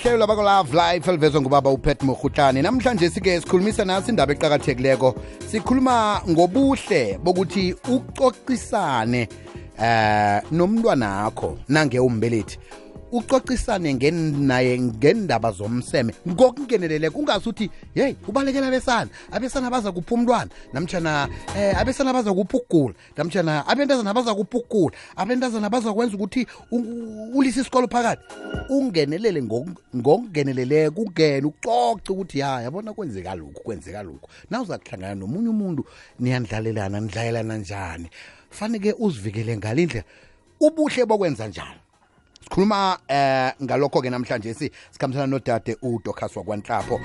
ihlelo labako love life elivezwa ngubaba upet morhutlane namhlanje sike sikhulumisa nasi indaba eqakathekileko. Sikhuluma ngobuhle bokuthi ucocisane eh nomntwanakho nange umbelethi. Ucocisane naye ngendaba zomseme. Ngokungeneleleko ungasuthi yeyi ubalekela abesana. Abesana baza kupha umntwana. Namtshana eh abesana baza kupha ukugula. Namtshana abentazana baza kupha ukugula. Abentazana baza kwenza ukuthi ulise isikolo phakathi. Ungenelele ngokungeneleleko ungene ucoce ukuthi ya yabona kwenzeka lokhu kwenzeka lokhu. Na uza kuhlangana nomunye umuntu. Niyandlalelana nidlayelana njani? Faneke uzivikele ngalindlela ubuhle bokwenza njalo sikhuluma eh ngalokho ke namhlanje si sikhambisana nodade uDocas wakwanhlapho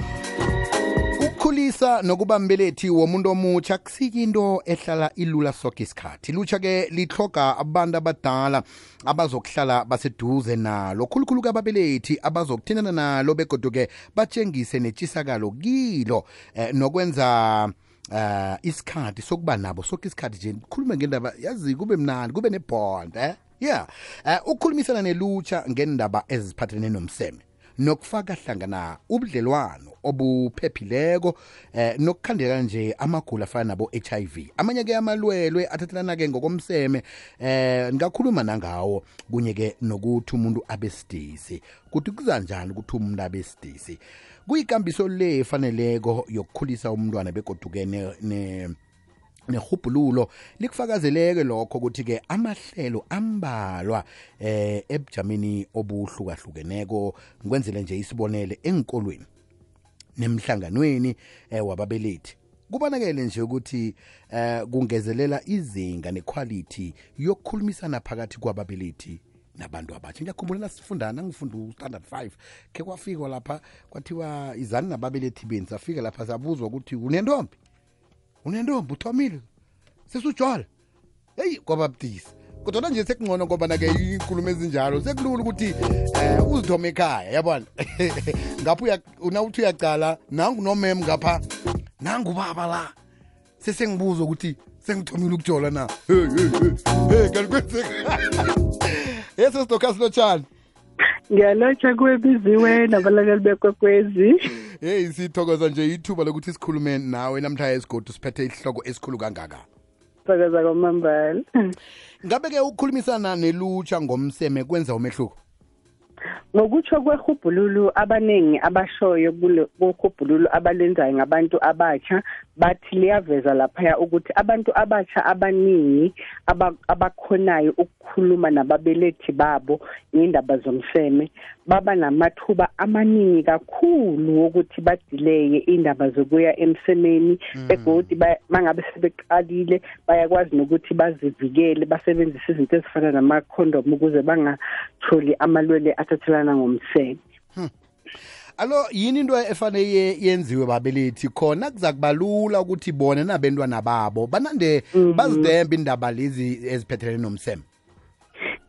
ukukhulisa nokuba mbelethi womuntu omutsha kusiyinto ehlala ilula sonke isikhathi. Lutsha ke lithoga abantu abadala abazokuhlala baseduze nalo. Khulukhulu kababelethi abazokuthindana nalo begoduke batshengise netshisakalo kilo eh, nokwenza uh isikhathi sokuba nabo sonke isikhathi nje. Khulume ngendaba yazi kube mnandi kube nebond eh? Yeah. Uh, ukukhulumisana nelutsha ngendaba eziphathelene nomseme nokufaka hlangana ubudlelwano obuphephileko eh nokukhandela nje amagula afana nabo HIV amanye ke amalwelwe athathelana ke ngokomseme eh ngakhuluma nangawo kunye ke nokuthi umuntu abesidisi kuthi kuzanjani ukuthi umuntu abesidisi kuyikambiso le efaneleko yokukhulisa umntwana begodukene ne nehubhululo likufakazeleke lokho ukuthi ke amahlelo ambalwa eh ebujameni obuhlukahlukeneko ngikwenzele nje isibonele enkolweni nemhlanganweni eh wababelethi. Kubanakele nje ukuthi eh kungezelela izinga nequality yokukhulumisana phakathi kwababelethi nabantu abatsha ngiyakhumbula sifundana ngifunda u-standard 5 ke kwafikwa lapha kwathiwa izani nababelethi beni safika lapha sabuzwa ukuthi unentombi. Unentombi uthomile sesujwala heyi kwababdisi kodwa nje sekungcono ngoba nake inkulumo ezinjalo sekulula ukuthi eh uzithome ekhaya yabona? Ngapha unawuthi uyacala nangu nomem ngapha nangu baba la. Sesengibuza ukuthi sengithomile ukujola na? Hey kanti kwenzeka? Yeso sidokasi lotshani. Ngiyalotsha kwebiziwe nabalakeli bekwekwezi. Heyi sithokoza nje ithuba lokuthi sikhulume nawe namhla esigodu siphethe isihloko esikhulu kangaka. Thokoza kwamambala ngabe-ke ukukhulumisana nelutsha ngomseme kwenza umehluko? Ngokutsho kwehubhululu abaningi abashoyo kuhubhululu abalenzayo ngabantu abatsha bathi liyaveza laphaya ukuthi abantu abatsha abaningi abakhonayo ukukhuluma nababelethi babo ngendaba zomseme baba namathuba amaningi kakhulu wokuthi badileye indaba zokuya emsemeni mm. begodi mangabe sebeqalile bayakwazi nokuthi bazivikele basebenzise izinto ezifana nama-condom ukuze bangatholi amalwele athathelana ngomseme hmm. Alo yini into efanele yenziwe babelethi khona kuza kubalula ukuthi bona nabentwana babo banande mm -hmm. bazidembe indaba lezi eziphethelene nomseme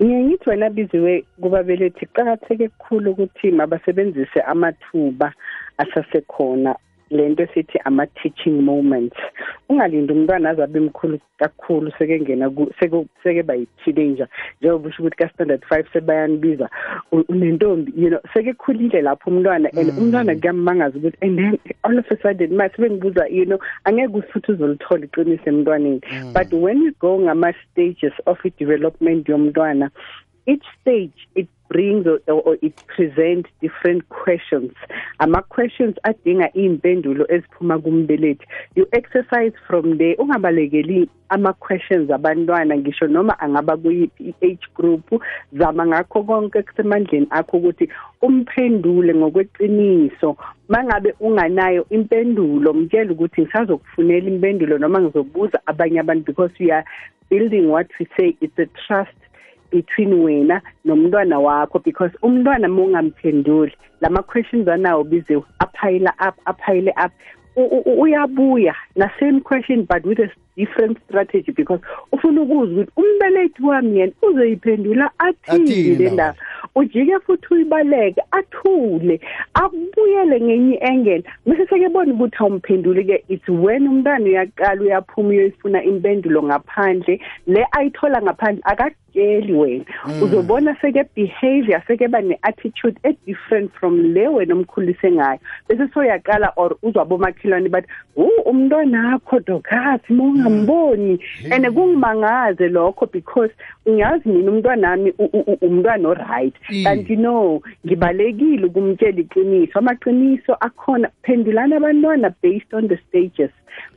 ngiye ngithi wena biziwe kubabelethi kuqakatheke kukhulu ukuthi mabasebenzise amathuba asasekhona lento esithi ama teaching moments. Ungalindi umntwana azabe mkhulu kakhulu sekengena seke bayi teenager njengoba usho ukuthi ka standard 5 sebayanibiza unentombi you know sekekhulile lapho umntwana and umntwana kuyamangaza ukuthi and then all of a sudden mase bengibuza you know angeke usifuthi uzolithola iqiniso emntwaneni. But when you go ngama stages of development yomntwana each stage it brings or, or it presents different questions. Ama questions adinga impendulo eziphuma kumbelethi. You exercise from there ungabalekeli ama questions abantwana ngisho noma angaba kuyiphi age group zama ngakho konke kusemandleni akho ukuthi umphendule ngokweqiniso. Mangabe unganayo impendulo mtshela ukuthi ngisazokufunela impendulo noma ngizobuza abanye abantu because we are building what we say it's a trust between wena nomntwana wakho because umntwana mungamphenduli lama questions anawo bize aphayila up aphayile up. Uyabuya na same question but with a different strategy because ufuna ukuzwa ukuthi umbelethi wami yena uzoyiphendula athini le ndaba ujike futhi uyibaleke athule akubuyele ngenye engel bese sekebona ukuthi awumphenduli ke it's when umntana uyaqala uyaphuma uyoyifuna impendulo ngaphandle le ayithola ngaphandle awumtsheli wena. Uzobona seke behavior seke ba ne-attitude e-different from le wena omkhulise ngayo. Bese soyaqala or uzwabomakhelwane bathi wu umntwanakho dokasi ma ungamboni and kungimangaze lokho because ngiyazi mina umntwanami umntwana o-right. Kanti no ngibalekile ukumtshela iqiniso. Amaqiniso akhona phendulana abantwana based on the stages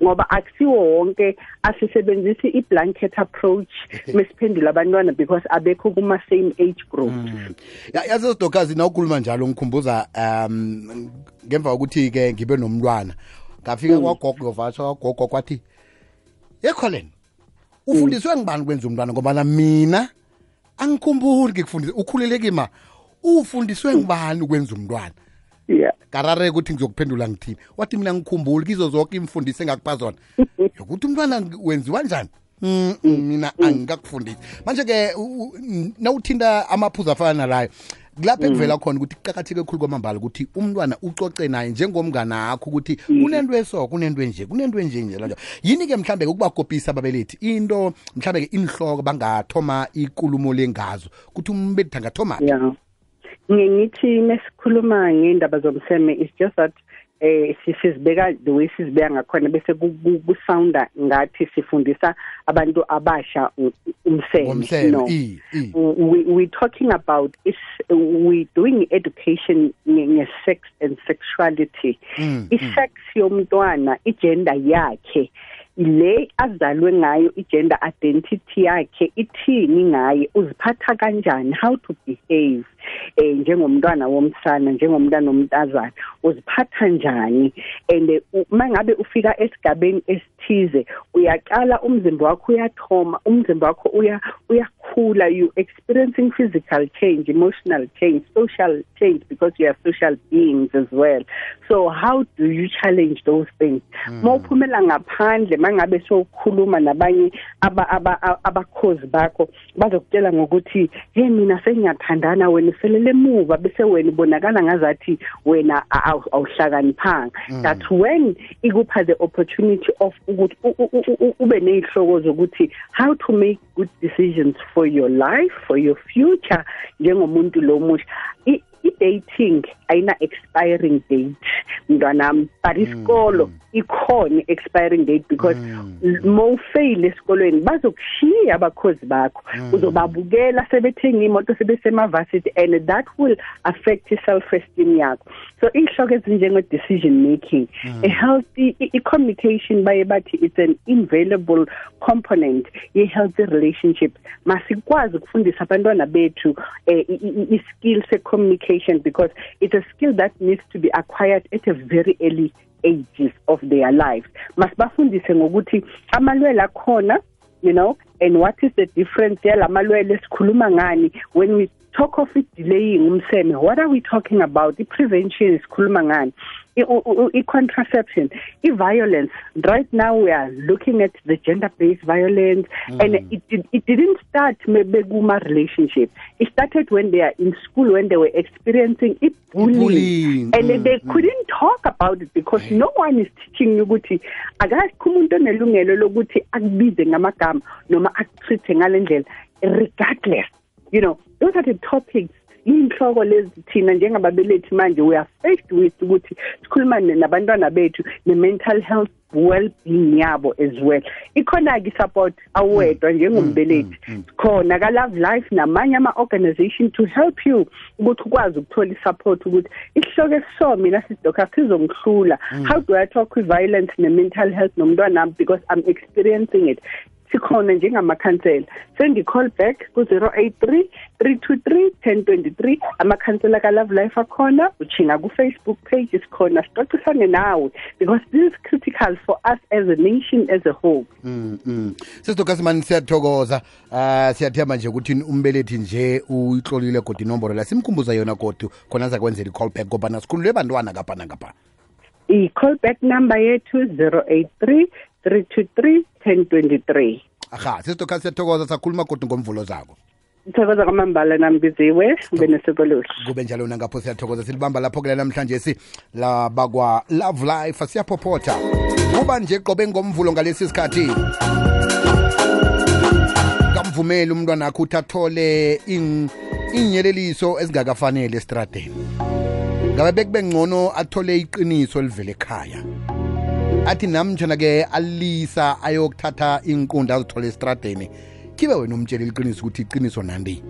ngoba akusiwo wonke asisebenzisi i-blanket approach mesiphendula abantwana because abekho kuma-same age group. Mm. yazi sidokazi na ukhuluma njalo ngikhumbuza um ngemva kokuthi-ke ngibe nomntwana ngafika mm. kwagogo yovasha kwagogo kwathi yekholeni ufundiswe ngibani kwenza umntwana? Ngobana mina angikhumbuli ngikufundise. Ukhuleleke ma ufundiswe ngibani ukwenza umntwana? Yeah. Karareke ukuthi ngizokuphendula ngithini? Wathi mina ngikhumbuli kizo zonke imfundiso engakupha zona. Yokuthi umntwana wenziwa njani Mm, mina angikakufundisi manje-ke nawuthinta amaphuzu afana nalayo kulapho ekuvela khona ukuthi kuqakatheke khulu kwamambala ukuthi umntwana ucoce naye njengomngana akho ukuthi kunento eso kunento enje kunento enje nje lanjalo yini-ke mhlambe ke ukubakopisa ababelethi? Into mhlambe ke inhloko bangathoma ikulumo lengazo ukuthi umbelethi angathoma yeah ngithi mesikhuluma ngendaba zomseme is just that eh sisibeka the way sizibeka ngakhona bese kusounda ngathi sifundisa abantu abasha umseme no. we we talking about is we doing education nge sex and sexuality. Mm, isex yomntwana igender yakhe le azalwe ngayo igender identity yakhe ithini ngaye uziphatha kanjani how to behave. Eh njengomntwana womsana njengomntwana womntazana uziphatha njani? And mangabe ufika esigabeni esithize uyaqala umzimba wakho uyathoma umzimba wakho uya uyakhula. You experiencing physical change emotional change social change because you are social beings as well. So how do you challenge those things? Mawuphumela ngaphandle mangabe sokhuluma nabanye abakhozi bakho bazokutshela ngokuthi hey mina sengiyathandana wena uselele emuva bese wena ubonakala ngazathi wena awuhlakaniphanga that when ikupha the opportunity of ukuthi ube nezihloko zokuthi how to make good decisions for your life for your future njengomuntu lo musha i-dating ayina expiring date. Mntwanami but isikolo ikhona expiring date because mawufail esikolweni bazokushiya abakhozi bakho. Uzobabukela sebethenga imoto sebesemavasithi and that will affect i-self esteem yakho. So ihloko ezinjenge decision making a healthy i-communication baye bathi it's an invaluable component ye-healthy relationship. Masikwazi ukufundisa abantwana bethu i-skill se-communication because it's a skill that needs to be acquired at a very early ages of their lives. Masibafundise ngokuthi amalwele akhona you know and what is the difference? Yalamalwele sikhuluma ngani? When we talk of it delaying umseme. What are we talking about? I-prevention sikhuluma ngani? I-contraception i-violence right now we are looking at the gender-based violence mm. and it, it, it didn't start bekuma relationship. It started when they are in school when they were experiencing bullying, bullying. and mm. they couldn't talk about it because no one is teaching you ukuthi akakho umuntu onelungelo lokuthi akubize ngamagama noma akutreat ngale ndlela regardless you know those are the topics. Inhloko lezi thina njengababelethi manje we are faced with ukuthi sikhuluma nabantwana bethu ne-mental health well-being yabo as well. Ikhona-ke i-support awedwa njengombelethi. khona ka-love life namanye ama-organization to help you ukuthi ukwazi ukuthola i-support ukuthi isihloko esiso mina sidoka sizongihlula how do i talk with violence ne-mental health nomntwanami because i'm experiencing it. Sikhona njengamakhansela. Sengi-call back ku-083 323 1023 amakhansela ka-love life akhona uchinga ku-facebook page sikhona. Sixoxisane nawe because this is critical for us as a nation as a whole. Mm, mm. sesidokasimani siyathokoza. Uh, siyathemba nje ukuthi umbelethi nje uyihlolile kodwa inomboro la. Simkhumbuza yona kodwa khona zakwenzela i-call back ngoba nasikhulule bantwana ngapha nangapha. I-call back number yethu 083 323 1023 aha sesitokha siyathokoza sakhuluma kodwa ngomvulo zakho thokoza kwamambala nambiziwe ube nesuku oluhle kube njalo nangapho siyathokoza silibamba lapho-ke namhlanje si labakwa love life siyaphophotha kuba nje qobe ngomvulo ngalesi sikhathi ungamvumeli umntwana akho ukuthi athole ing- iinyeleliso ezingakafanele estradeni. Ngabe bekube ngcono athole iqiniso elivele ekhaya. Athi namtshana-ke alisa ayokuthatha iinqunde azithole esitradeni. Kibe wena umtshela iqiniso ukuthi iqiniso nandi